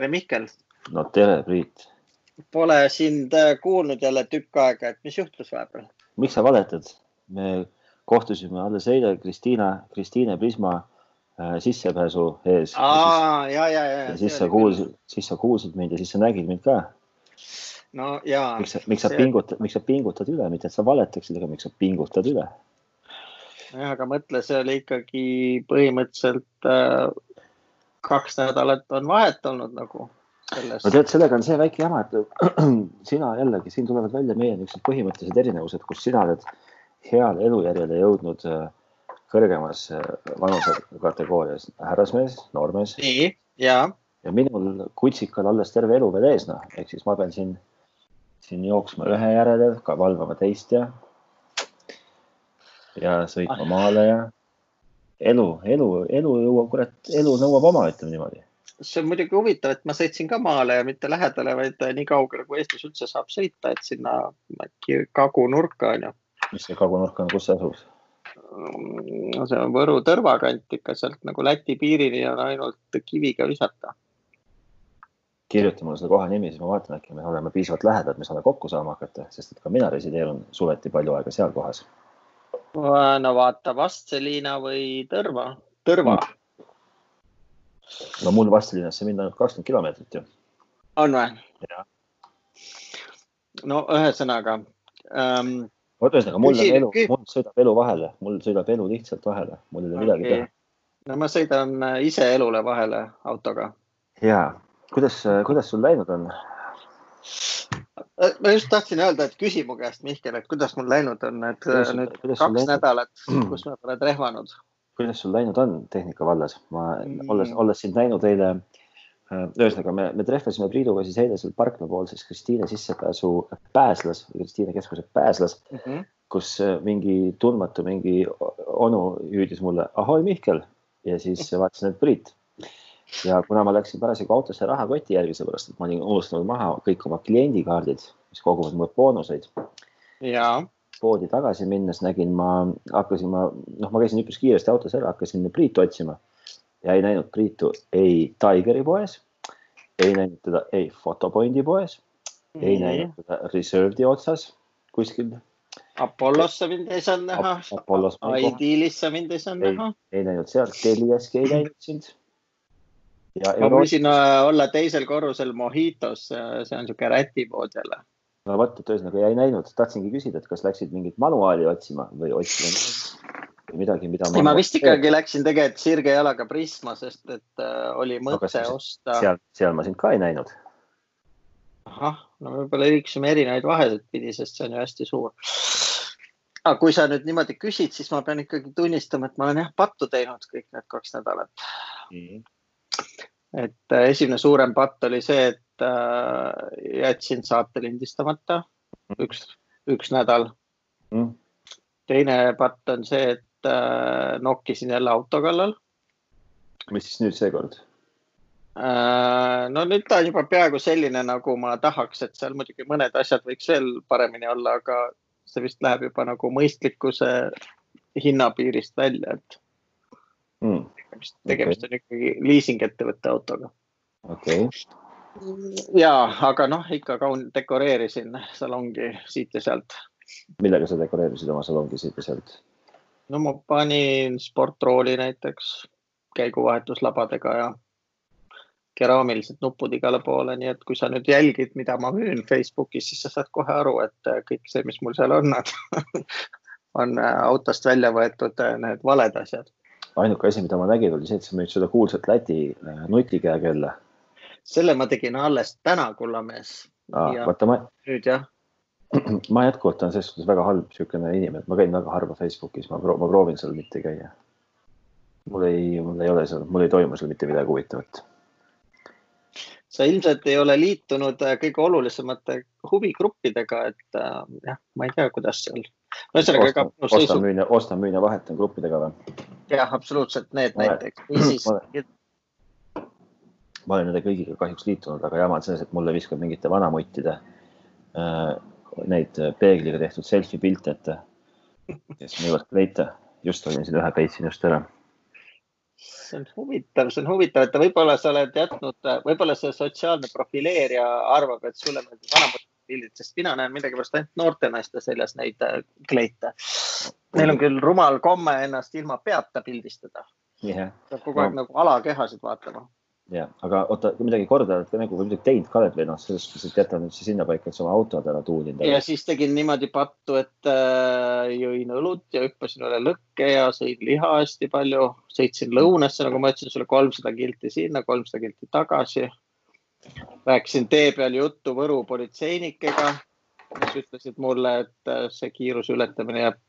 tere, Mihkel. no tere, Priit. Pole sind kuulnud jälle tükk aega, et mis juhtus vahepeal? miks sa valetad? me kohtusime alles eile Kristiina, Kristiine Prisma äh, sissepääsu ees. aa, ja, ja, ja. ja siis sa kuulsid, siis sa kuulsid mind ja siis sa nägid mind ka. no ja. miks sa, miks sa see... pingutad, miks sa pingutad üle, mitte et sa valetaksid, aga miks sa pingutad üle? jah, aga mõtle, see oli ikkagi põhimõtteliselt äh, kaks nädalat on vahet olnud nagu selles. no tead, sellega on see väike jama, et sina jällegi, siin tulevad välja meie niisugused põhimõttelised erinevused, kus sina oled heale elujärjele jõudnud äh, kõrgemas äh, vanusekategoorias, härrasmees, noormees. nii, ja. ja minul kutsikal alles terve elu veel ees, noh, ehk siis ma pean siin, siin jooksma ühe järele, ka valvama teist ja, ja sõitma ah. maale ja elu, elu, elu jõuab, kurat, elu nõuab oma, ütleme niimoodi. see on muidugi huvitav, et ma sõitsin ka maale ja mitte lähedale, vaid nii kaugele, kui Eestis üldse saab sõita, et sinna äkki kagunurka on ju. mis see kagunurk on, kus see asub? no see on Võru tõrva kant ikka sealt nagu Läti piirini on ainult kiviga visata. kirjuta mulle selle koha nimi, siis ma vaatan, äkki me oleme piisavalt lähedal, et me saame kokku saama hakata, sest et ka mina resideerun suveti palju aega seal kohas no vaata Vastseliina või Tõrva, Tõrva no mul Vastseliinasse minna ainult kakskümmend kilomeetrit ju. on või? no ühesõnaga ähm,. vot ühesõnaga mul on elu, mul sõidab elu vahele, mul sõidab elu lihtsalt vahele, mul ei ole midagi okay. teha. no ma sõidan äh, ise elule vahele autoga. ja, kuidas, kuidas sul läinud on? Äh, ma just tahtsin öelda, et küsi mu käest, Mihkel, et kuidas mul läinud on, et kuidas, äh, nüüd kaks läinud? nädalat, kus ma pole rehvanud. kuidas sul läinud on tehnika vallas? ma mm. olles, olles sind näinud eile, äh, ühesõnaga me, me trehvasime Priiduga siis eile seal parkla poolses Kristiine sissepääsu Pääslas, Kristiine keskuse Pääslas mm, -hmm. kus mingi tundmatu, mingi onu hüüdis mulle ahoi, Mihkel ja siis vaatasin, et Priit ja kuna ma läksin parasjagu autosse rahakoti järgi, sellepärast et ma olin unustanud maha kõik oma kliendikaardid, mis koguvad mulle boonuseid. ja. poodi tagasi minnes nägin ma, hakkasin ma, noh, ma käisin üpris kiiresti autos ära, hakkasin Priitu otsima ja ei näinud Priitu ei Tigeri poes, ei näinud teda ei Photopointi poes mm, -hmm. ei näinud teda Reserved'i otsas kuskil Apollosse mind ei saanud näha. Idealisse mind ei saanud näha. ei näinud seal, Teliaski ei näinud sind ja ma võisin Euroopa... olla teisel korrusel Mohitos, see on niisugune rätipood jälle. no vot, et ühesõnaga ei näinud, tahtsingi küsida, et kas läksid mingit manuaali otsima või otsima midagi, mida. ei, ma vist ikkagi läksin tegelikult sirge jalaga Prisma, sest et äh, oli mõte no, osta. seal, seal ma sind ka ei näinud. ahah, no võib-olla liikusime erinevaid vahesid pidi, sest see on ju hästi suur. aga kui sa nüüd niimoodi küsid, siis ma pean ikkagi tunnistama, et ma olen jah pattu teinud kõik need kaks nädalat mm. -hmm et äh, esimene suurem patt oli see, et äh, jätsin saate lindistamata üks, üks nädal mm.. teine patt on see, et äh, nokkisin jälle auto kallal. mis siis nüüd seekord? no nüüd ta on juba peaaegu selline, nagu ma tahaks, et seal muidugi mõned asjad võiks veel paremini olla, aga see vist läheb juba nagu mõistlikkuse hinnapiirist välja, et mm tegemist, tegemist okay. on ikkagi liisingettevõtte autoga. okei okay.. ja, aga noh, ikka kaun-, dekoreerisin salongi siit ja sealt. millega sa dekoreerisid oma salongi siit ja sealt? no ma panin sportrooli näiteks käiguvahetuslabadega ja keraamilised nupud igale poole, nii et kui sa nüüd jälgid, mida ma müün Facebookis, siis sa saad kohe aru, et kõik see, mis mul seal on on autost välja võetud need valed asjad ainuke asi, mida ma nägin, oli see, et sa müüd seda kuulsat Läti äh, nutikäekella. selle ma tegin alles täna, kullamees. vaata ma. nüüd jah. ma jätkuvalt olen selles suhtes väga halb niisugune inimene, ma käin väga harva Facebookis, ma, ma proovin seal mitte käia. mul ei, mul ei ole seal, mul ei toimu seal mitte midagi huvitavat. sa ilmselt ei ole liitunud äh, kõige olulisemate huvigruppidega, et äh, jah, ma ei tea, kuidas seal ühesõnaga, ega. osta, müün ja, osta, müün ja vahetan gruppidega või? jah, absoluutselt need ma näiteks. niisiis. ma olen nende kõigiga kahjuks liitunud, aga jama on selles, et mulle viskab mingite vanamuttide äh, neid peegliga tehtud selfie pilte ette, kes müüvad kleite. just olin siin ühe peitsin just ära. see on huvitav, see on huvitav, et võib-olla sa oled jätnud, võib-olla see sotsiaalne profileerija arvab, et sulle meeldib vanemad pildid, sest mina näen millegipärast ainult noorte naiste seljas neid äh, kleite. Neil on küll rumal komme ennast ilma peata pildistada yeah.. peab kogu aeg no. nagu alakehasid vaatama jah, aga oota, midagi korda oled ka nagu midagi teinud ka oled või noh, selles suhtes, et jäta nüüd see sinnapaika, et sa oma autod ära tuunid. ja siis tegin niimoodi pattu, et äh, jõin õlut ja hüppasin üle lõkke ja sõin liha hästi palju. sõitsin lõunasse, nagu ma ütlesin sulle, kolmsada kilti sinna, kolmsada kilti tagasi. Rääkisin tee peal juttu Võru politseinikega, kes ütlesid mulle, et äh, see kiiruse ületamine jääb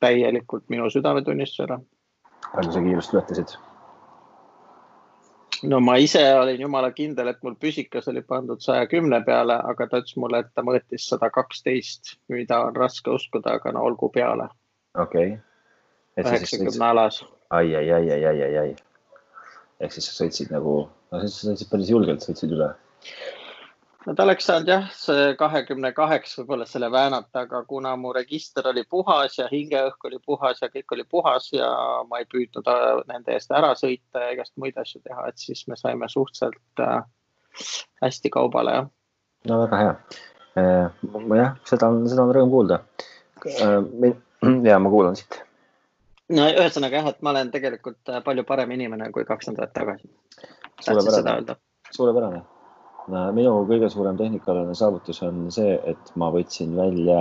täielikult minu südametunnistusele. palju sa kiirust ületasid? no ma ise olin jumala kindel, et mul püsikas oli pandud saja kümne peale, aga ta ütles mulle, et ta mõõtis sada kaksteist, mida on raske uskuda, aga no olgu peale. okei okay.. üheksakümne alas. ai, ai, ai, ai, ai, ai, ai. Ehk siis sa sõitsid nagu, no sa sõitsid päris julgelt, sõitsid üle no ta oleks saanud jah, see kahekümne kaheksa võib-olla selle väänata, aga kuna mu register oli puhas ja hingeõhk oli puhas ja kõik oli puhas ja ma ei püüdnud äh, nende eest ära sõita ja igast muid asju teha, et siis me saime suhteliselt äh, hästi kaubale, jah. no väga hea äh,. jah, seda on, seda on rõõm kuulda ja ma kuulan siit. No ühesõnaga jah, et ma olen tegelikult äh, palju parem inimene kui kaks nädalat tagasi. suurepärane, suurepärane minu kõige suurem tehnikaalane saavutus on see, et ma võtsin välja,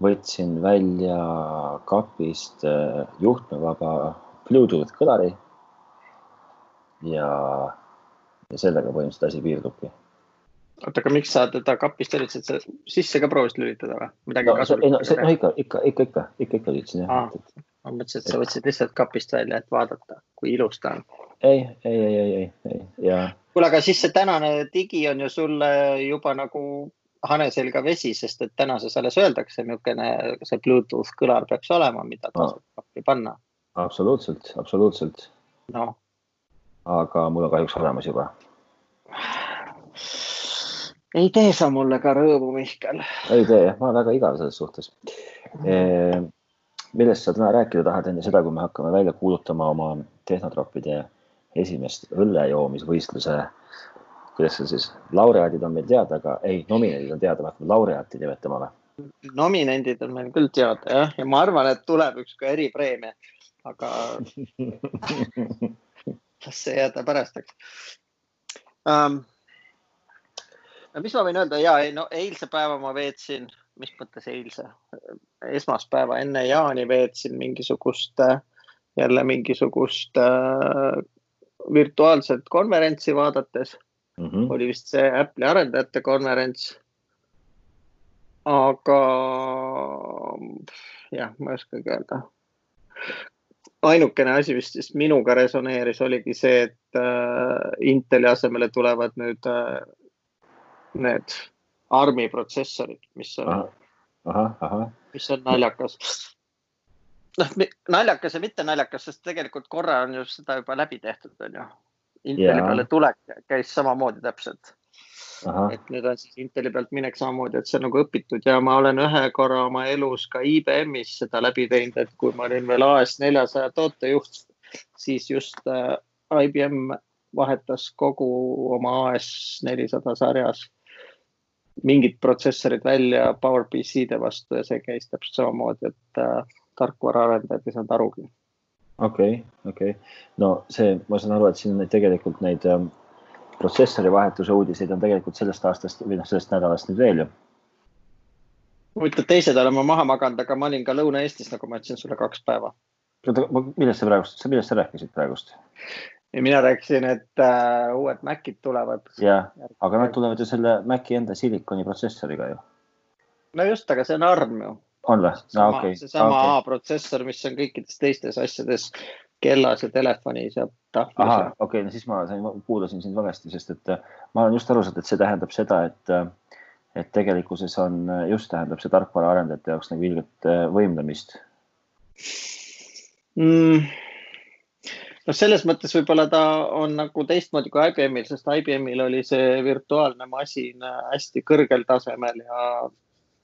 võtsin välja kapist äh, juhtmevaba Bluetooth kõlari. ja, ja sellega põhimõtteliselt asi piirdubki. Oota, aga miks sa teda kapist lülitasid, sa sisse ka proovisid lülitada või? midagi no, ei no, no ikka, ikka, ikka, ikka, ikka, ikka lülitasin jah. ma mõtlesin, et sa võtsid lihtsalt kapist välja, et vaadata, kui ilus ta on. ei, ei, ei, ei, ei, ei ja kuule, aga siis see tänane digi on ju sulle juba nagu hane selga vesi, sest et tänases alles öeldakse, niisugune see Bluetooth kõlar peaks olema, mida tasub no. appi panna. absoluutselt, absoluutselt. noh. aga mul on kahjuks olemas juba. ei tee sa mulle ka rõõmu, Mihkel. ei tee jah, ma olen väga igav selles suhtes e,. millest sa täna rääkida tahad enne seda, kui me hakkame välja kuulutama oma tehnotroppide esimest õllejoomisvõistluse, kuidas see siis, laureaadid on meil teada, aga ei, nominendid on teada, hakkame laureaati nimetama või? nominendid on meil küll teada jah, ja ma arvan, et tuleb üks ka eripreemia, aga las see jääda pärastaks um,. No mis ma võin öelda ja ei no eilse päeva ma veetsin, mis mõttes eilse, esmaspäeva enne jaani veetsin mingisugust jälle mingisugust äh, virtuaalset konverentsi vaadates mm. -hmm. oli vist see Apple'i arendajate konverents. aga jah, ma ei oskagi öelda. ainukene asi vist siis minuga resoneeris, oligi see, et äh, Inteli asemele tulevad nüüd äh, need ARM-i protsessorid, mis on, mis on naljakas. Noh, naljakas ja mitte naljakas, sest tegelikult korra on ju seda juba läbi tehtud, on ju. Inteli peale tulek käis samamoodi täpselt. et nüüd on siis Inteli pealt minek samamoodi, et see on nagu õpitud ja ma olen ühe korra oma elus ka IBM-is seda läbi teinud, et kui ma olin veel AS neljasaja tootejuht, siis just äh, IBM vahetas kogu oma AS nelisada sarjas mingid protsessorid välja PowerPC-de vastu ja see käis täpselt samamoodi, et äh, tarkvaraarendajad ei saanud arugi. okei okay,, okei okay., no see, ma saan aru, et siin on neid tegelikult neid ähm, protsessori vahetuse uudiseid on tegelikult sellest aastast või noh, sellest nädalast nüüd veel ju. huvitav, teised oleme maha maganud, aga ma olin ka Lõuna-Eestis, nagu ma ütlesin sulle kaks päeva. oota, millest sa praegust, millest sa rääkisid praegust? Ja mina rääkisin, et äh, uued Macid tulevad. jah, aga nad tulevad ju selle Maci enda silikoni protsessoriga ju. no just, aga see on ARM ju on või? no okei okay.. seesama okay. A-protsessor, mis on kõikides teistes asjades, kellas ja telefonis ja tahvlis. ahah, okei okay,, no siis ma sain, kuulasin sind valesti, sest et äh, ma olen just aru saanud, et see tähendab seda, et, äh, et tegelikkuses on äh, just tähendab see tarkvaraarendajate jaoks nagu ilget võimlemist mm noh, selles mõttes võib-olla ta on nagu teistmoodi kui IBM-il, sest IBM-il oli see virtuaalne masin hästi kõrgel tasemel ja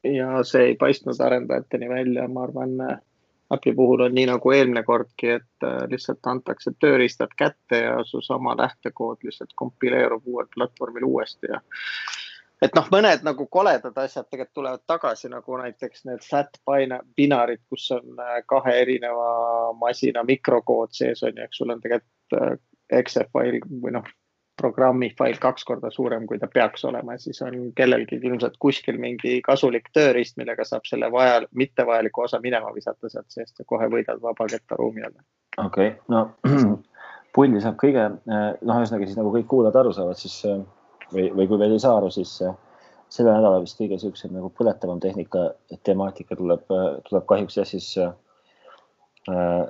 ja see ei paistnud arendajateni välja, ma arvan, äpi puhul on nii nagu eelmine kordki, et äh, lihtsalt antakse tööriistad kätte ja su sama lähtekood lihtsalt kompileerub uuel platvormil uuesti ja et noh, mõned nagu koledad asjad tegelikult tulevad tagasi nagu näiteks need flat binarid, kus on äh, kahe erineva masina mikrokood sees on ju, eks sul on tegelikult äh, exe fail või noh, programmi fail kaks korda suurem, kui ta peaks olema, siis on kellelgi ilmselt kuskil mingi kasulik tööriist, millega saab selle vaja, mittevajaliku osa minema visata sealt seest ja kohe võidad vaba kettaruumi jälle. okei okay., no pulli saab kõige, noh, ühesõnaga siis nagu kõik kuulajad aru saavad, siis või, või kui veel ei saa aru, siis selle nädala vist kõige siuksem nagu põletavam tehnika temaatika tuleb, tuleb kahjuks jah, siis äh,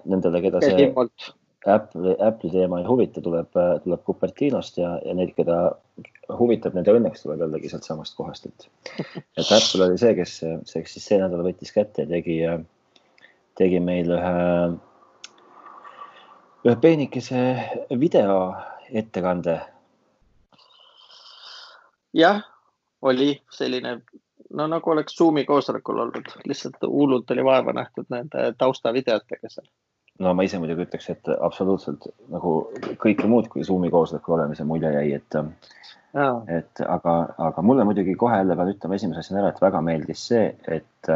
nendele, keda see Apple'i, Apple'i teema ei huvita, tuleb, tuleb Cupertinost ja, ja neid, keda huvitab, nende õnneks tuleb jällegi sealtsamast kohast, et, et Apple oli see, kes, see, kes siis see nädal võttis kätte ja tegi, tegi meil ühe, ühe peenikese video ettekande. Jah, oli selline, no nagu oleks Zoomi koosolekul olnud, lihtsalt hullult oli vaeva nähtud nende taustavideotega seal no ma ise muidugi ütleks, et absoluutselt nagu kõike muud kui Zoomi koosolekul olemise mulje jäi, et ja. et aga, aga mulle muidugi kohe jälle pean ütlema esimese asjana ära, et väga meeldis see, et,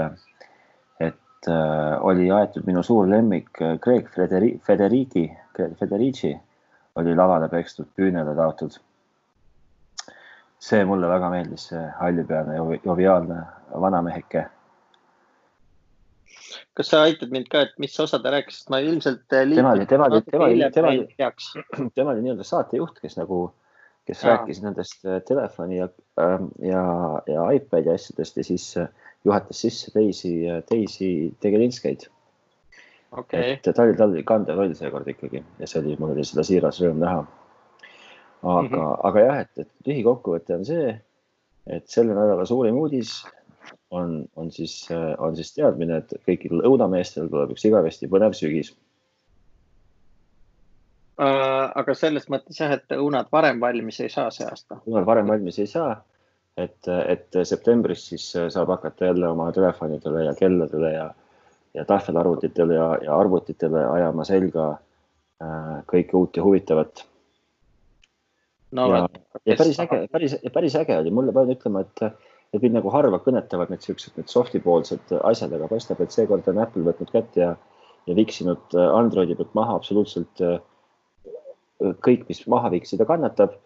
et äh, oli aetud minu suur lemmik Craig Federi, Federici, Federici oli lavale pekstud, küünele taotud. See mulle väga meeldis, see hallipealne joviaalne vanameheke kas sa aitad mind ka, et mis osa ta rääkis, ma ilmselt. Äh, tema oli, tema oli, tema oli, tema oli, tema oli nii-öelda saatejuht, kes nagu, kes ja. rääkis nendest äh, telefoni ja, ähm, ja, ja iPad'i asjadest ja siis äh, juhatas sisse teisi, teisi tegelinskeid okay.. et ta oli, tal oli kandev roll seekord ikkagi ja see oli, mul oli seda siiras rõõm näha. Aga mm, -hmm. aga jah, et, et lühikokkuvõte on see, et selle nädala suurim uudis on, on siis, on siis teadmine, et kõikidel õunameestel tuleb üks igavesti põnev sügis äh,. aga selles mõttes jah, et õunad varem valmis ei saa see aasta. õunad varem valmis ei saa. et, et septembris siis saab hakata jälle oma telefonidele ja kelladele ja, ja tahvelarvutitele ja, ja arvutitele ajama selga äh, kõike uut ja huvitavat no,. ja, ja päris äge, päris, päris äge oli, mulle pean ütlema, et et mind nagu harva kõnetavad need siuksed, need soft'i poolsed asjad, aga paistab, et seekord on Apple võtnud kätte ja, ja viksinud äh, Androidi pealt maha absoluutselt äh, kõik, mis maha viksida kannatab,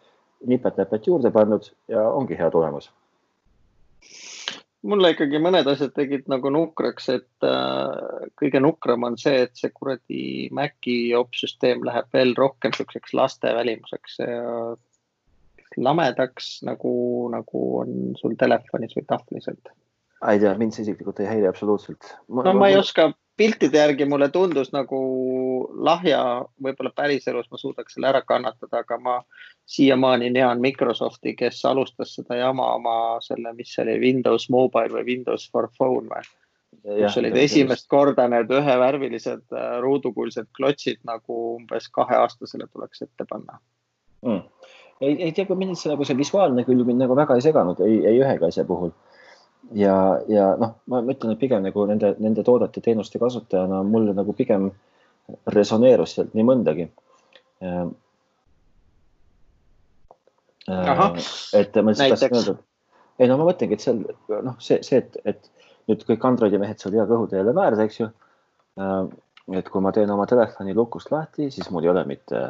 nipet-näpet juurde pannud ja ongi hea tulemus. Mulle ikkagi mõned asjad tegid nagu nukraks, et äh, kõige nukram on see, et see kuradi Maci opsüsteem läheb veel rohkem siukseks laste välimuseks. Ja lamedaks, nagu, nagu on sul telefonis või tahvlis, et. ei tea, mind see isiklikult ei häiri absoluutselt. no ma, ma ei oska, piltide järgi mulle tundus nagu lahja, võib-olla päriselus ma suudaks selle ära kannatada, aga ma siiamaani nean Microsofti, kes alustas seda jama oma selle, mis see oli, Windows Mobile või Windows for Phone või? kus olid esimest korda need ühevärvilised äh, ruudukuulsed klotsid nagu umbes kaheaastasele tuleks ette panna mm ei, ei tea, kui mind see nagu see visuaalne külg mind nagu väga ei seganud, ei, ei ühegi asja puhul. ja, ja noh, ma mõtlen, et pigem nagu nende, nende toodete, teenuste kasutajana mulle nagu pigem resoneerus sealt nii mõndagi. Äh, Ahah, et ma lihtsalt tahtsin öelda, ei no ma mõtlengi, et seal noh, see, see, et, et nüüd kõik Androidi mehed seal hea kõhuteele määrda, eks ju. Äh, et kui ma teen oma telefoni lukust lahti, siis mul ei ole mitte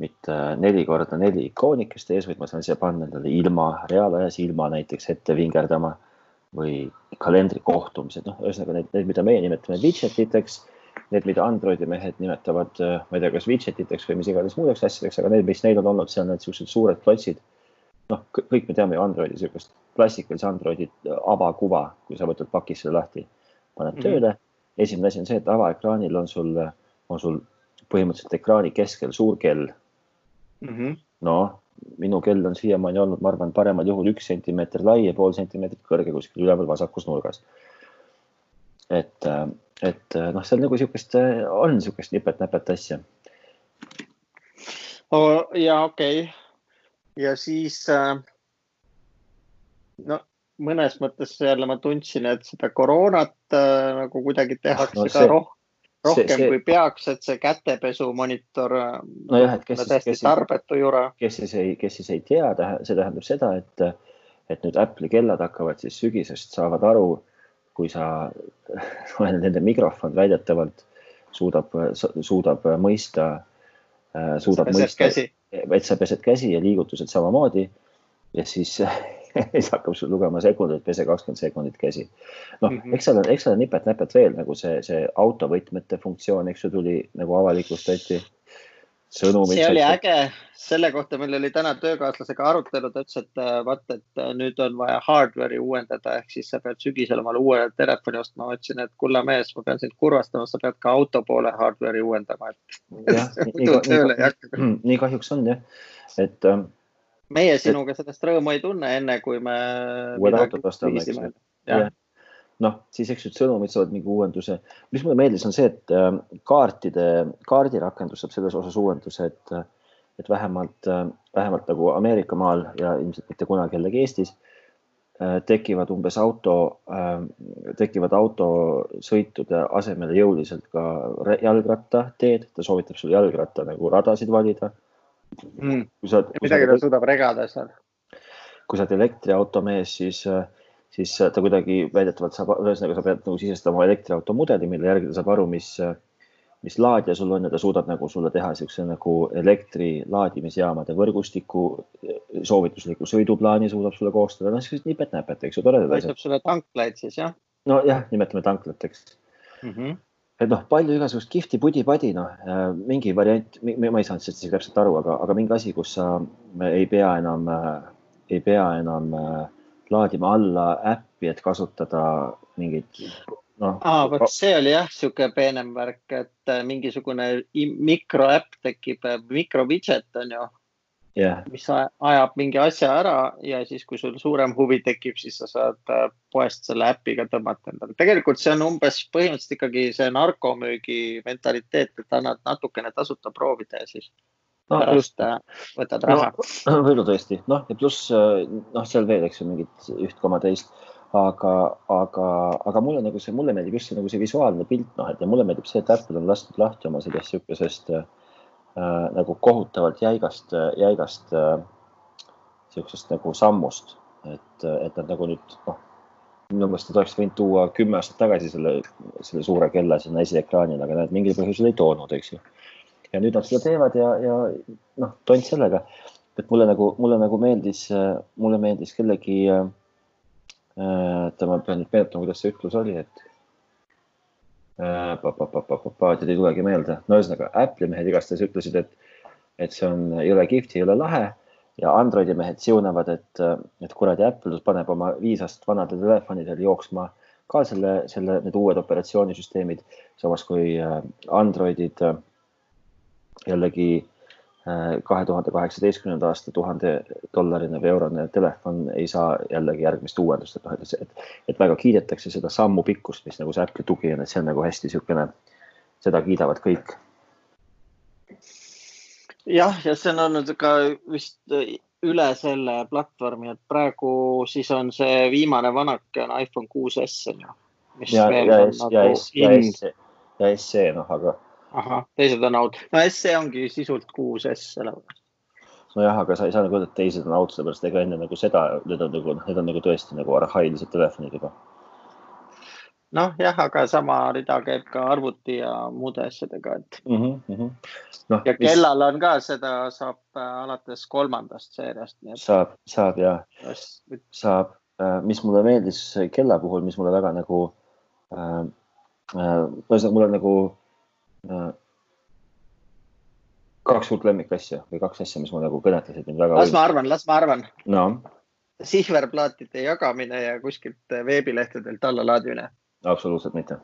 mitte neli korda neli ikoonikest ees, vaid ma saan siia panna endale ilma, reaalajas ilma näiteks ette vingerdama või kalendrikohtumised, noh, ühesõnaga need, need, mida meie nimetame widget iteks, need, mida Androidi mehed nimetavad, ma ei tea, kas widget iteks või mis iganes muudeks asjadeks, aga need, mis neil on olnud seal, need siuksed suured klotsid. noh, kõik me teame ju Androidi siukest klassikalise Androidi avakuva, kui sa võtad pakis selle lahti, paned mm -hmm. tööle. esimene asi on see, et avaekraanil on sul, on sul põhimõtteliselt ekraani keskel suur kell mm -hmm. noh, minu kell on siiamaani olnud, ma arvan, paremal juhul üks sentimeeter lai ja pool sentimeetrit kõrge kuskil üleval vasakus nurgas. et, et noh, seal nagu sihukest on sihukest nipet-näpet asja oh,. ja okei okay. ja siis äh, no mõnes mõttes jälle ma tundsin, et seda koroonat äh, nagu kuidagi tehakse no, see, ka rohkem rohkem see, see... kui peaks, et see kätepesumonitor nojah, et kes, täiesti kes, jura. kes siis ei, kes siis ei tea, see tähendab seda, et, et nüüd Apple'i kellad hakkavad siis sügisest saavad aru, kui sa, nende mikrofon väidetavalt suudab, suudab mõista, suudab mõista, et sa pesed käsi ja liigutused samamoodi ja siis siis hakkab sul lugema sekundeid, pese kakskümmend sekundit käsi. noh mm -hmm., eks seal on, eks seal on nipet-näpet veel nagu see, see autovõtmete funktsioon, eks ju, tuli nagu avalikustati. sõnumid. see oli äge, selle kohta meil oli täna töökaaslasega arutelu, ta ütles, et äh, vaata, et äh, nüüd on vaja hardware'i uuendada, ehk siis sa pead sügisel omale uue telefoni ostma. ma ütlesin, et kulla mees, ma pean sind kurvastama, sa pead ka auto poole hardware'i uuendama, et. jah, nii, nii, nii kahjuks on jah, et ähm, meie sinuga sellest rõõmu ei tunne, enne kui me. uued autod ostame, eks ju. noh, siis eks ju sõnumid saavad mingi uuenduse. mis mulle meeldis, on see, et äh, kaartide, kaardirakendus saab selles osas uuenduse, et, et vähemalt, äh, vähemalt nagu Ameerika maal ja ilmselt mitte kunagi jällegi Eestis äh, tekivad umbes auto, tekivad autosõitude asemele jõuliselt ka jalgrattateed, ta soovitab sul jalgratta nagu radasid valida mm.. midagi ta suudab regada seal. kui sa oled elektriautomees, siis, siis ta kuidagi väidetavalt saab, ühesõnaga sa pead nagu sisestama elektriauto mudeli, mille järgi ta saab aru, mis, mis laadija sul on ja ta suudab nagu sulle teha siukse nagu elektri laadimisjaamade võrgustiku soovitusliku sõiduplaani suudab sulle koostada, noh siuksed nipet-näpet, eks ju, toredad asjad. sulle tanklaid siis jah? nojah, nimetame tanklateks mm. -hmm et noh, palju igasugust kihvti pudi-padi, noh mingi variant, ma ei saanud sellest isegi täpselt aru, aga, aga mingi asi, kus sa ei pea enam, ei pea enam laadima alla äppi, et kasutada mingit noh. aa, vot see oli jah, sihuke peenem värk, et mingisugune mikroäpp tekib, mikrovitšet on ju yeah., mis ajab mingi asja ära ja siis, kui sul suurem huvi tekib, siis sa saad äh, poest selle äpiga tõmmata endale. tegelikult see on umbes põhimõtteliselt ikkagi see narkomüügi mentaliteet, et annad natukene tasuta proovida ja siis no, pärast äh, võtad raha no,. võib-olla tõesti, noh ja pluss äh, noh, seal veel, eks ju, mingit üht koma teist aga, aga, aga mulle nagu see, mulle meeldib just see nagu see visuaalne pilt, noh, et ja mulle meeldib see, et Apple on lastud lahti oma sellest äh, äh, nagu kohutavalt jäigast, jäigast äh, sihukesest nagu sammust, et, et nad nagu nüüd noh, minu meelest nad oleks võinud tuua kümme aastat tagasi selle, selle suure kella sinna esiekraanile, aga nad mingil põhjusel ei toonud, eks ju. ja nüüd nad seda teevad ja, ja noh, tont sellega, et mulle nagu, mulle nagu meeldis, mulle meeldis kellegi äh,. oota, ma pean nüüd meenutama, kuidas see ütlus oli, et teil ei tulegi meelde, no ühesõnaga Apple'i mehed igastahes ütlesid, et, et see on, ole kihvt, ole lahe ja Androidi mehed siunavad, et, et kuradi Apple paneb oma viis aastat vanadel telefonidel jooksma ka selle, selle, need uued operatsioonisüsteemid. samas kui Androidid jällegi kahe tuhande kaheksateistkümnenda aasta tuhande dollarine või eurone telefon ei saa jällegi järgmist uuendust, et noh, et, et, väga kiidetakse seda sammu pikkust, mis nagu see Apple'i tugi on, et see on nagu hästi niisugune, seda kiidavad kõik. jah, ja see on olnud ka vist üle selle platvormi, et praegu siis on see viimane vanake on iPhone 6S on ju. ja, ja, ja, nagu ja, ja, ja SE noh, aga ahah, teised on out. no SE ongi sisult kuus S sellepärast. nojah, aga sa ei saa nagu öelda, et teised on out, sellepärast ega enne nagu seda, need on nagu, need on nagu tõesti nagu arhailised telefonid juba. noh, jah, aga sama rida käib ka arvuti ja muude asjadega, et mm. -hmm, mm -hmm. No, ja kellal mis... on ka, seda saab äh, alates kolmandast seeriast. Et... saab, saab ja Just... saab, äh, mis mulle meeldis kella puhul, mis mulle väga nagu äh,, äh, ühesõnaga mulle nagu kaks suurt lemmikasja või kaks asja, mis mul nagu kõnetasid mind väga. las ma arvan, las ma arvan no.. sihverplaatide jagamine ja kuskilt veebilehtedelt allalaadimine. absoluutselt mitte.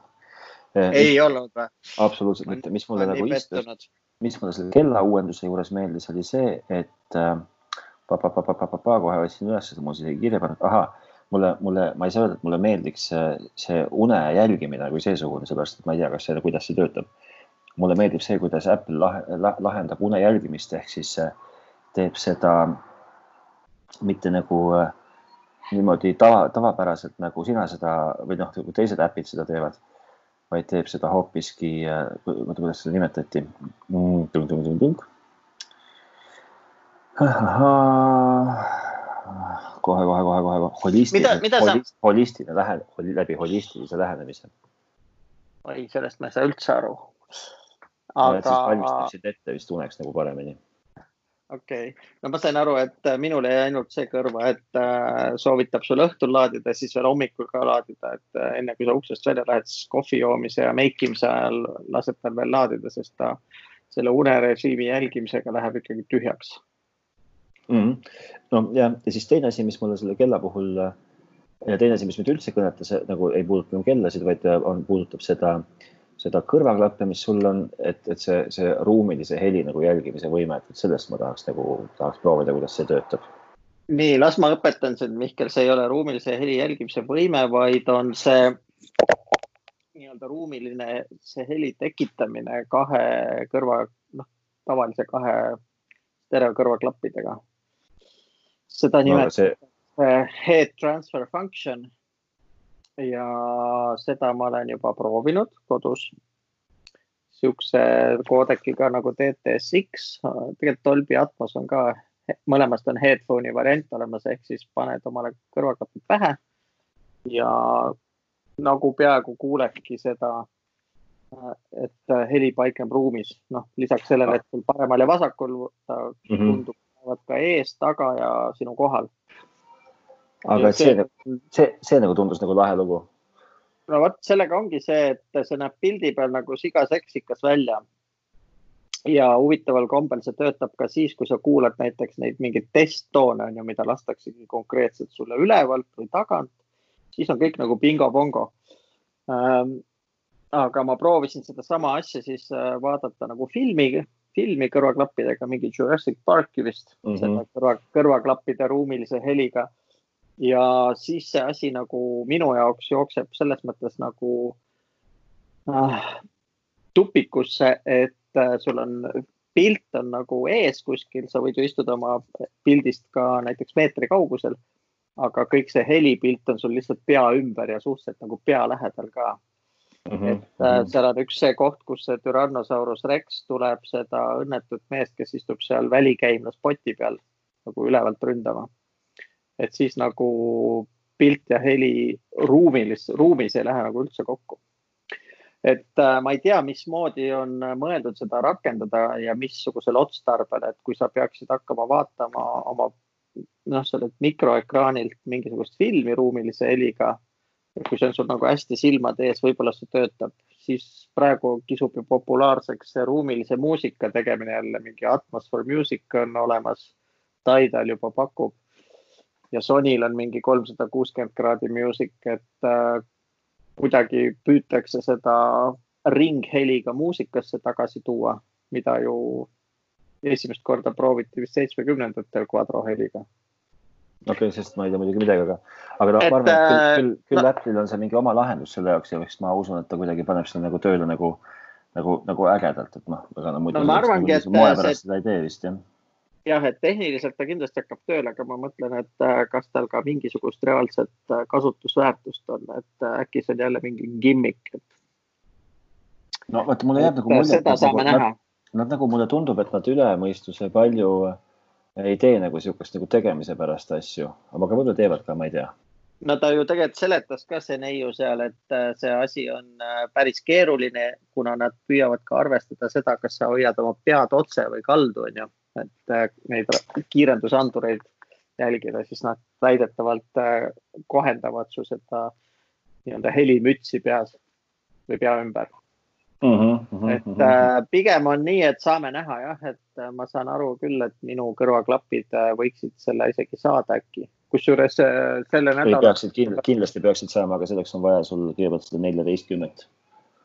ei mis, olnud või? absoluutselt mitte, mis mulle nagu istus, mis mulle selle kella uuenduse juures meeldis, oli see, et äh, pa-pa-pa-pa-pa-pa, kohe otsin üles, mul isegi kirja pannud, ahaa mulle, mulle, ma ei saa öelda, et mulle meeldiks see, une jälgimine kui seesugune, sellepärast et ma ei tea, kas see, kuidas see töötab mulle meeldib see, kuidas Apple lahe, lahendab une jälgimist, ehk siis teeb seda mitte nagu äh, niimoodi tava, tavapäraselt nagu sina seda või noh, nagu teised äpid seda teevad. vaid teeb seda hoopiski, oota, kuidas seda nimetati? Mm, kohe, kohe, kohe, kohe, holistiline, holist, holistiline lähen-, läbi holistilise lähenemise. oi, sellest ma ei saa üldse aru. Aga. siis valmistaksid ette vist uneks nagu paremini. okei okay., no ma sain aru, et äh, minul jäi ainult see kõrva, et äh, soovitab sul õhtul laadida, siis veel hommikul ka laadida, et äh, enne kui sa uksest välja lähed, siis kohvi joomise ja meikimise ajal laseb tal veel laadida, sest ta selle unerežiimi jälgimisega läheb ikkagi tühjaks mm. -hmm. no ja, ja siis teine asi, mis mulle selle kella puhul ja teine asi, mis mind üldse kõnetas, nagu ei puuduta kellasid, vaid on, puudutab seda, seda kõrvaklappe, mis sul on, et, et see, see ruumilise heli nagu jälgimise võime, et sellest ma tahaks nagu, tahaks proovida, kuidas see töötab. nii, las ma õpetan sind, Mihkel, see ei ole ruumilise heli jälgimise võime, vaid on see nii-öelda ruumiline, see heli tekitamine kahe kõrva, noh, tavalise kahe stereokõrvaklappidega seda nimetatakse no, see... head transfer function. Ja seda ma olen juba proovinud kodus. Siukse koodekiga nagu DTSX, tegelikult Dolby Atmos on ka, mõlemast on headphone'i variant olemas, ehk siis paned omale kõrvaklapid pähe ja nagu peaaegu kuuledki seda, et heli paikneb ruumis, noh, lisaks sellele, et sul paremal ja vasakul ta mm -hmm. tundub olevat ka ees, taga ja sinu kohal. Aga see, see, see, see nagu tundus nagu lahe lugu. no vot, sellega ongi see, et see näeb pildi peal nagu siga seksikas välja. ja huvitaval kombel see töötab ka siis, kui sa kuulad näiteks neid mingeid testtoone on ju, mida lastaksegi konkreetselt sulle ülevalt või tagant, siis on kõik nagu bingo-bongo ähm, aga ma proovisin sedasama asja siis äh, vaadata nagu filmi filmi kõrvaklappidega, mingi Jurassic Parki vist mm, -hmm. selle kõrva, kõrvaklappide ruumilise heliga. Ja siis see asi nagu minu jaoks jookseb selles mõttes nagu äh, tupikusse, et äh, sul on pilt on nagu ees kuskil, sa võid ju istuda oma pildist ka näiteks meetri kaugusel. aga kõik see helipilt on sul lihtsalt pea ümber ja suhteliselt nagu pea lähedal ka Mm -hmm. et äh, seal on üks see koht, kus see Tyrannosaurus Rex tuleb seda õnnetut meest, kes istub seal välikäimlas poti peal nagu ülevalt ründama. Et siis nagu pilt ja heli ruumilis, ruumis ei lähe nagu üldse kokku. et äh, ma ei tea, mismoodi on mõeldud seda rakendada ja missugusel otstarbel, et kui sa peaksid hakkama vaatama oma noh, sellelt mikroekraanilt mingisugust filmi ruumilise heliga kui see on sul nagu hästi silmade ees, võib-olla see töötab, siis praegu kisub ju populaarseks see ruumilise muusika tegemine jälle, mingi Atmosfäär Music on olemas. Tidal juba pakub ja Sonyl on mingi kolmsada kuuskümmend kraadi music, et äh, kuidagi püütakse seda ringheliga muusikasse tagasi tuua, mida ju esimest korda prooviti vist seitsmekümnendatel kvadroheliga okei okay,, sest ma ei tea muidugi midagi, aga, aga noh, ma arvan, et küll, küll, küll no, Apple'il on see mingi oma lahendus selle jaoks ja eks ma usun, et ta kuidagi paneb seda nagu tööle nagu, nagu, nagu ägedalt, et noh, ega no muidu no, ma arvangi, et moe pärast see... seda ei tee vist jah. Jah, et tehniliselt ta kindlasti hakkab tööle, aga ma mõtlen, et äh, kas tal ka mingisugust reaalset äh, kasutusväärtust on, et äh, äkki see on jälle mingi gimmick, et. no vaata, mulle jääb nagu mulje. seda saame nagu, näha. Nad nagu mulle tundub, et nad üle mõistuse palju ei tee nagu sihukest nagu tegemise pärast asju, aga võib-olla teevad ka, ma ei tea. no ta ju tegelikult seletas ka see neiu seal, et see asi on päris keeruline, kuna nad püüavad ka arvestada seda, kas sa hoiad oma pead otse või kaldu, onju. Et äh, neid kiirendusandureid jälgida, siis nad väidetavalt kohendavad su seda nii-öelda helimütsi peas või pea ümber Mm -hmm, mm -hmm, et äh, pigem on nii, et saame näha jah, et äh, ma saan aru küll, et minu kõrvaklapid äh, võiksid selle isegi saada äkki. kusjuures äh, selle nädala. peaksid kindlasti, kindlasti peaksid saama, aga selleks on vaja sul kõigepealt seda neljateistkümmet.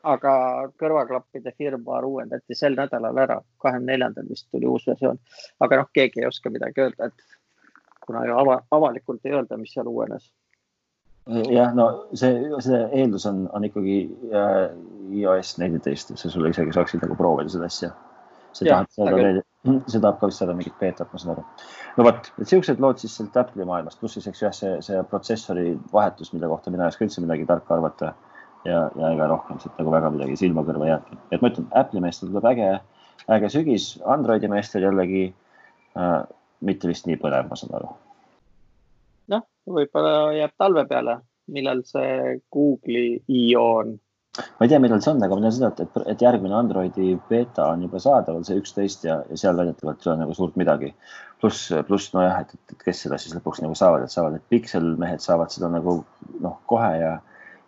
Aga kõrvaklappide firma uuendati sel nädalal ära, kahekümne neljandal vist tuli uus versioon. aga noh, keegi ei oska midagi öelda, et kuna ju ava, avalikult ei öelda, mis seal uuenes jah, no see, see eeldus on, on ikkagi äh, iOS neliteist, et sa sulle isegi saaksid nagu proovida seda asja. see tahab saada veel, see tahab ka vist saada mingit beetat, ma saan aru. no vot, et siuksed lood siis sealt Apple'i maailmast, pluss siis eks jah, see, see protsessori vahetus, mille kohta mina ei oska üldse midagi tarka arvata. Ja, ja ega rohkem siit nagu väga midagi silma kõrva ei jäänud. et ma ütlen, Apple'i meestel tuleb äge, äge sügis, Androidi meestel jällegi äh, mitte vist nii põnev, ma saan aru. noh, võib-olla jääb talve peale, millal see Google'i IO on ma ei tea, millal see on, aga ma tean seda, et, et järgmine Androidi beeta on juba saadaval, see üksteist ja, ja seal väidetavalt ei ole nagu suurt midagi. pluss, pluss nojah, et, et, kes seda siis lõpuks nagu saavad, et saavad, et Pixel mehed saavad seda nagu noh, kohe ja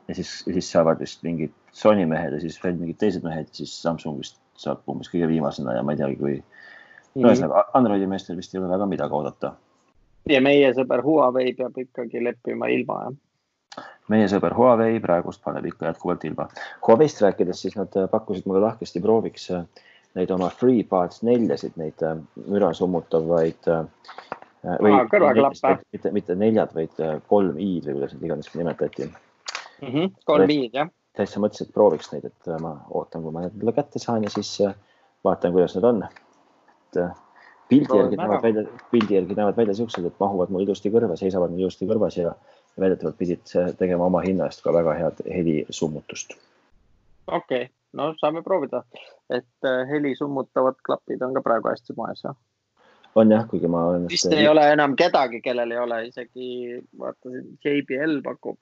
ja siis, siis saavad vist mingid Sony mehed ja siis veel mingid teised mehed, siis Samsung vist saab umbes kõige viimasena ja ma ei teagi, kui no ühesõnaga. Androidi meestel vist ei ole väga midagi oodata. ja meie sõber Huawei peab ikkagi leppima ilma, jah? meie sõber Huawei praegust paneb ikka jätkuvalt ilma. Huawei'st rääkides, siis nad pakkusid mulle lahkesti prooviks äh, neid oma FreeBuds neljasid, neid äh, müra summutavaid äh, või kõrvaklappe. mitte, mitte neljad, vaid kolm i-d või kuidas neid iganes nimetati mm. -hmm. kolm i-d, jah. täitsa mõtlesin, et prooviks neid, et ma ootan, kui ma need kätte saan ja siis vaatan, kuidas need on. et pildi järgi näevad välja, pildi järgi näevad välja siuksed, et mahuvad mul ilusti kõrva, seisavad mul ilusti kõrvas ja väidetavalt pidid tegema oma hinna eest ka väga head helisummutust. okei okay., no saame proovida, et heli summutavad klapid on ka praegu hästi moes, jah? on jah, kuigi ma olen. vist ei ole enam kedagi, kellel ei ole, isegi vaatasin, JBL pakub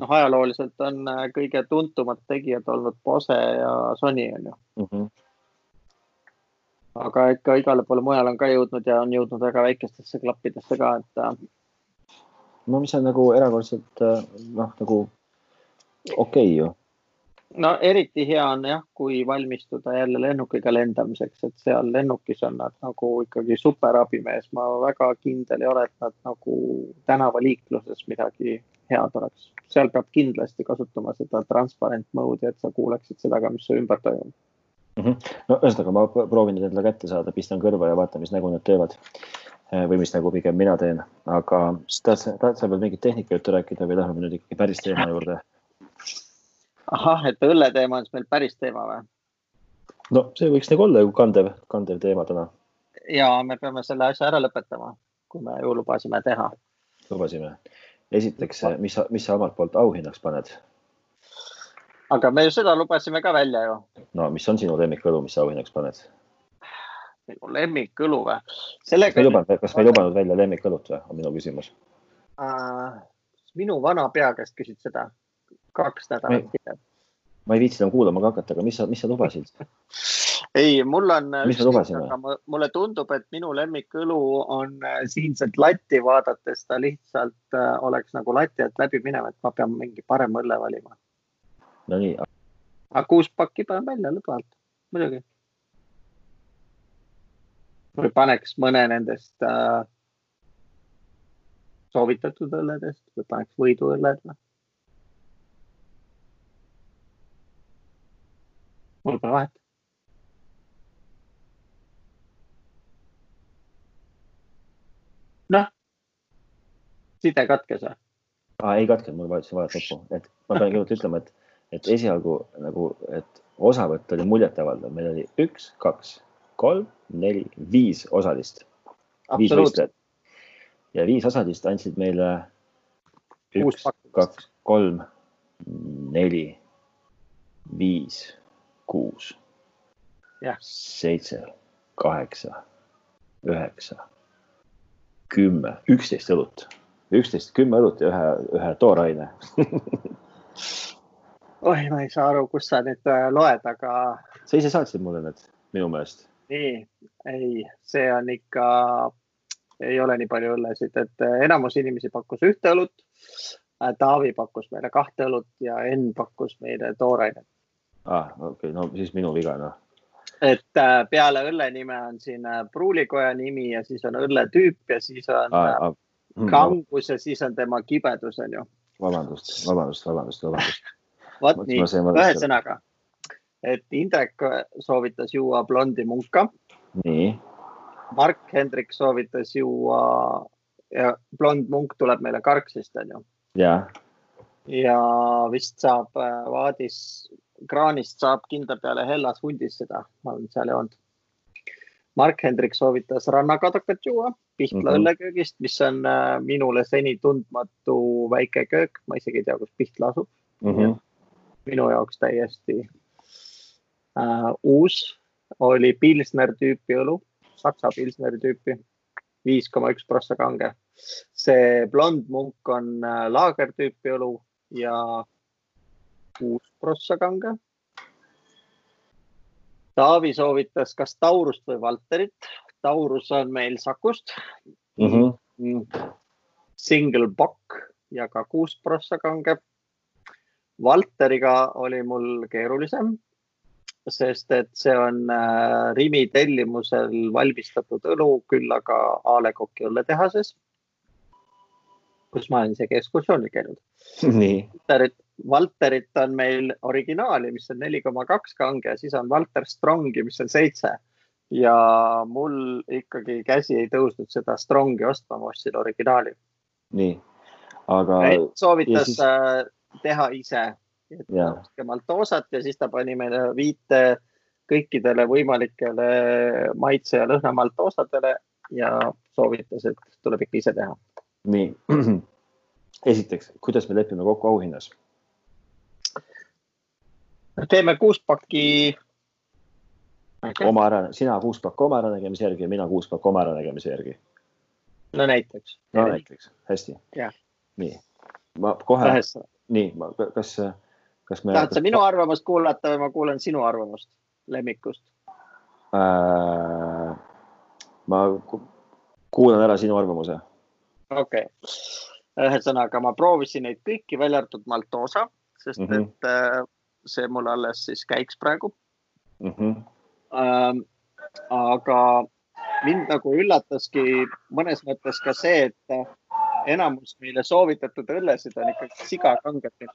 noh, ajalooliselt on äh, kõige tuntumad tegijad olnud Bose ja Sony on ju mm. -hmm. aga ikka igale poole mujale on ka jõudnud ja on jõudnud väga väikestesse klappidesse ka, et. Äh, no mis on nagu erakordselt äh, noh, nagu okei okay ju. no eriti hea on jah, kui valmistuda jälle lennukiga lendamiseks, et seal lennukis on nad nagu ikkagi super abimees, ma väga kindel ei ole, et nad nagu tänavaliikluses midagi head oleks. seal peab kindlasti kasutama seda transparent mode'i, et sa kuuleksid seda ka, mis su ümber toimub mm. -hmm. no ühesõnaga, ma proovin need endale kätte saada, pistan kõrva ja vaatan, mis nägu nad teevad. Eh, või mis nägu pigem mina teen, aga tahad sa, tahad sa veel mingit tehnikajuttu rääkida või läheme nüüd ikkagi päris teema juurde? ahah, et õlleteema on siis meil päris teema või? no see võiks nagu olla ju kandev, kandev teema täna. ja me peame selle asja ära lõpetama, kui me ju lubasime teha. lubasime esiteks, mis sa, mis sa omalt poolt auhinnaks paned? aga me ju seda lubasime ka välja ju. no mis on sinu lemmikõlu, mis sa auhinnaks paned? minu lemmikõlu või? Sellega... kas me ei lubanud, kas me ei lubanud välja lemmikõlut või, on minu küsimus uh,. minu vana pea käest küsid seda kaks nädalat hiljem. ma ei viitsi enam kuulama ka hakata, aga mis sa, mis sa lubasid ei, mul on. mis me lubasime? mulle tundub, et minu lemmikõlu on äh, siinset latti vaadates, ta lihtsalt äh, oleks nagu lati alt läbi minev, et ma pean mingi parema õlle valima. Nonii. aga kuus pakki panen välja lõbu alt, muidugi. või paneks mõne nendest äh, soovitatud õlledest või paneks võiduõlled või? mul pole vahet noh, side katkes või? ei katkenud, mul vajutasin valet nuppu, et ma pean kõigepealt ütlema, et, et esialgu nagu, et osavõtt oli muljetavaldav, meil oli üks, kaks, kolm, neli, viis osalist. viis võistlejat. Ja viis osalist andsid meile üks, kaks, kolm, neli, viis, kuus, seitse, kaheksa, üheksa kümme, üksteist õlut, üksteist, kümme õlut ja ühe, ühe tooraine oi, ma ei saa aru, kust sa nüüd äh, loed, aga. sa ise saatsid mulle need minu meelest. nii, ei, see on ikka, ei ole nii palju õllesid, et äh, enamus inimesi pakkus ühte õlut. Äh, Taavi pakkus meile kahte õlut ja Enn pakkus meile toorainet. ah, okei okay., no siis minu viga noh et äh, peale õlle nime on siin äh, pruulikoja nimi ja siis on õlletüüp ja siis on ah, ah, kangus ja siis on tema kibedus, on ju. vabandust, vabandust, vabandust, vabandust. vot nii, ühesõnaga, et Indrek soovitas juua blondi munka. nii. Mark Hendrik soovitas juua ja blond munk tuleb meile karksist, on ju. ja. ja vist saab Vaadis kraanist saab kindla peale Hellas hundis seda, ma olen seal joonud. Mark Hendrik soovitas rannakadakat juua Pihkla mm -hmm. õlleköögist, mis on äh, minule seni tundmatu väike köök, ma isegi ei tea, kus Pihkla asub mm. -hmm. minu jaoks täiesti äh, uus, oli Pilsner tüüpi õlu, Saksa Pilsneri tüüpi, viis koma üks prossa kange. see blond munk on äh, laagertüüpi õlu ja kuus prossa kange. Taavi soovitas kas Taurust või Valterit. Taurus on meil Sakust mm. -hmm. Single Bock ja ka kuus prossa kange. Valteriga oli mul keerulisem, sest et see on äh, Rimi tellimusel valmistatud õlu, küll aga A Le Coq'i õlletehases, kus ma olen isegi ekskursioonil käinud. Valterit on meil originaali, mis on neli koma kaks kange, siis on Valter Strongi, mis on seitse ja mul ikkagi käsi ei tõusnud seda Strongi ostma, ma ostsin originaali. nii, aga. soovitas siis... Äh, teha ise, Maltosat ja siis ta pani meile viite kõikidele võimalikele maitse ja lõhna maltosadele ja soovitas, et tuleb ikka ise teha. nii, esiteks, kuidas me lepime kokku auhinnas? Teeme kuus pakki. oma ära, sina kuus pakki oma äranägemise järgi ja mina kuus pakki oma äranägemise järgi. no näiteks. no näiteks, hästi. nii, ma kohe, nii, ma, kas, kas me. tahad sa minu arvamust kuulata või ma kuulan sinu arvamust lemmikust äh,? ma kuulan ära sinu arvamuse. okei okay., ühesõnaga ma proovisin neid kõiki, välja arvatud Maltosa, sest mm -hmm. et äh, see mul alles siis käiks praegu mm. -hmm. Ähm, aga mind nagu üllataski mõnes mõttes ka see, et enamus meile soovitatud õllesid on ikkagi sigakanged.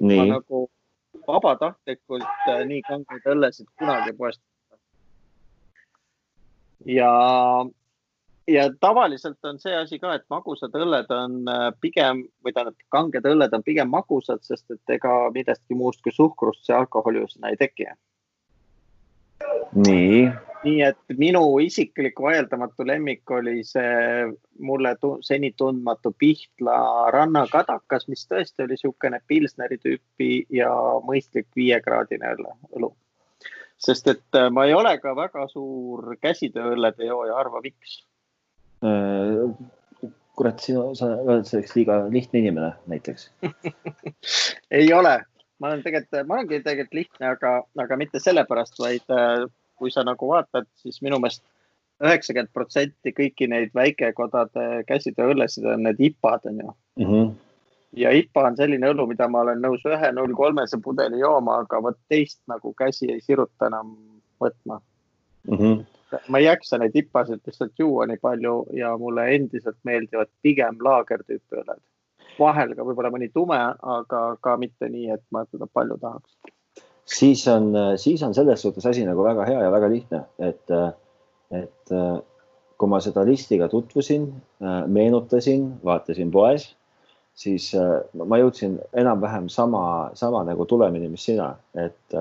ma nagu vabatahtlikult äh, nii kangeid õllesid kunagi poest. ja ja tavaliselt on see asi ka, et magusad õlled on äh, pigem või tähendab, kanged õlled on pigem magusad, sest et ega millestki muust kui suhkrust see alkoholi sinna ei teki. nii. nii et minu isiklik vaieldamatu lemmik oli see mulle seni tundmatu Pihtla rannakadakas, mis tõesti oli niisugune Pilsneri tüüpi ja mõistlik viiekraadine õlu sest et äh, ma ei ole ka väga suur käsitööõllede jooja, arva miks kurat, sinu, sa oled selleks liiga lihtne inimene näiteks ei ole, ma olen tegelikult, ma olengi tegelikult lihtne, aga, aga mitte sellepärast, vaid äh, kui sa nagu vaatad, siis minu meelest üheksakümmend protsenti kõiki neid väikekodade käsitööõllesid on need IPA-d on ju mm. -hmm. ja IPA on selline õlu, mida ma olen nõus ühe null kolmese pudeli jooma, aga vot teist nagu käsi ei siruta enam võtma mm. -hmm ma ei jaksa neid tipasid lihtsalt juua nii palju ja mulle endiselt meeldivad pigem laagertüüpi õlled. vahel ka võib-olla mõni tume, aga ka mitte nii, et ma seda palju tahaks. siis on, siis on selles suhtes asi nagu väga hea ja väga lihtne, et, et kui ma seda listiga tutvusin, meenutasin, vaatasin poes, siis ma jõudsin enam-vähem sama, sama nagu tulemini, mis sina, et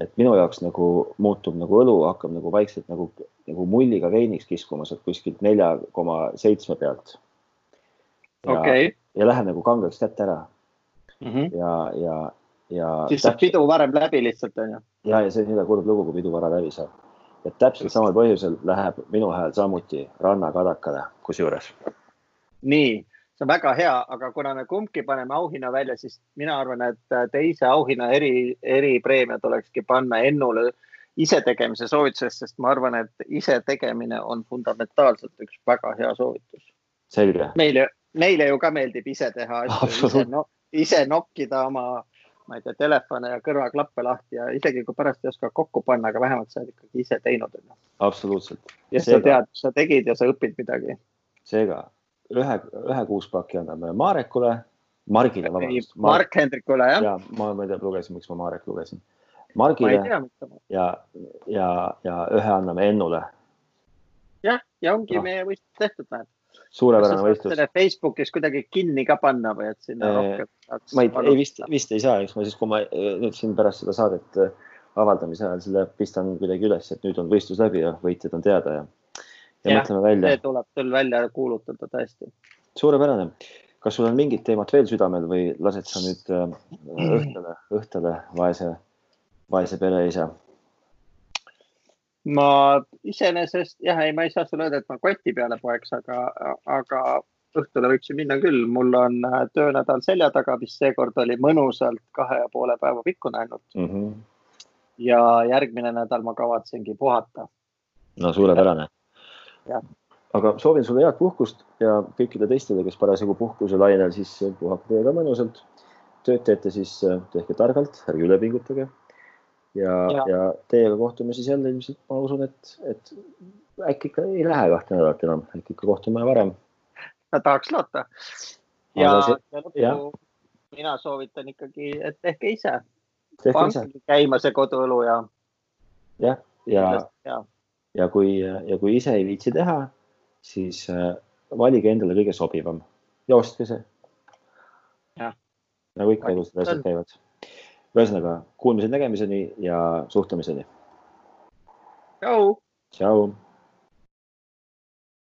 et minu jaoks nagu muutub nagu õlu hakkab nagu vaikselt nagu, nagu mulliga veiniks kiskuma sealt kuskilt nelja koma seitsme pealt. ja okay., ja läheb nagu kangeks kätte ära mm. -hmm. ja, ja, ja. siis saab pidu varem läbi lihtsalt on ju. ja, ja see on nii kurb lugu, kui pidu vara läbi saab. et täpselt samal põhjusel läheb minu hääl samuti rannakadakale kusjuures. nii see on väga hea, aga kuna me kumbki paneme auhinna välja, siis mina arvan, et teise auhinna eri, eripreemia tulekski panna Ennule isetegemise soovitusest, sest ma arvan, et isetegemine on fundamentaalselt üks väga hea soovitus. selge. meile, meile ju ka meeldib ise teha asju, ise, no, ise nokkida oma, ma ei tea, telefone ja kõrvaklappe lahti ja isegi kui pärast ei oska kokku panna, aga vähemalt sa oled ikkagi ise teinud. absoluutselt. ja Seega. sa tead, sa tegid ja sa õpid midagi. seega ühe, ühe kuuspaki anname Marekule, Margile, vabandust. Mark Hendrikule, jah? ja ma, ma ei tea, lugesin, miks ma Marek lugesin. Margile ja, ja, ja ühe anname Ennule. jah, ja ongi no. meie võistlus tehtud, näed. suurepärane võistlus. Facebookis kuidagi kinni ka panna või et sinna eee, rohkem. ma ei, ei vist, vist ei saa, eks ma siis, kui ma nüüd siin pärast seda saadet äh, avaldamise ajal selle pistan kuidagi üles, et nüüd on võistlus läbi ja võitjad on teada ja ja, ja mõtleme välja. see tuleb küll välja kuulutada tõesti. suurepärane. kas sul on mingit teemat veel südamel või lased sa nüüd äh, õhtule, õhtule vaese, vaese pereisa? ma iseenesest jah, ei, ma ei saa sulle öelda, et ma koti peale poeks, aga, aga õhtule võiks ju minna küll, mul on äh, töönädal selja taga, mis seekord oli mõnusalt kahe ja poole päeva pikkune ainult mm. -hmm. ja järgmine nädal ma kavatsengi puhata. no suurepärane. Aga soovin sulle head puhkust ja kõikidele teistele, kes parasjagu puhkuselainel, siis puhake teiega mõnusalt. tööd teete, siis tehke targalt, ärge üle pingutage. ja, ja., ja teiega kohtume siis jälle ilmselt, ma usun, et, et äkki ikka ei lähe kahte nädalat enam, äkki ikka kohtume varem ma tahaks loota. ja, see, ja lõppu mina soovitan ikkagi, et tehke ise. käima see koduõlu ja. jah, ja, ja, ja, ja kui, ja kui ise ei viitsi teha, siis äh, valige endale kõige sobivam ja ostke see. nagu ikka elus need asjad käivad. ühesõnaga kuulmise-nägemiseni ja suhtlemiseni. tšau. tšau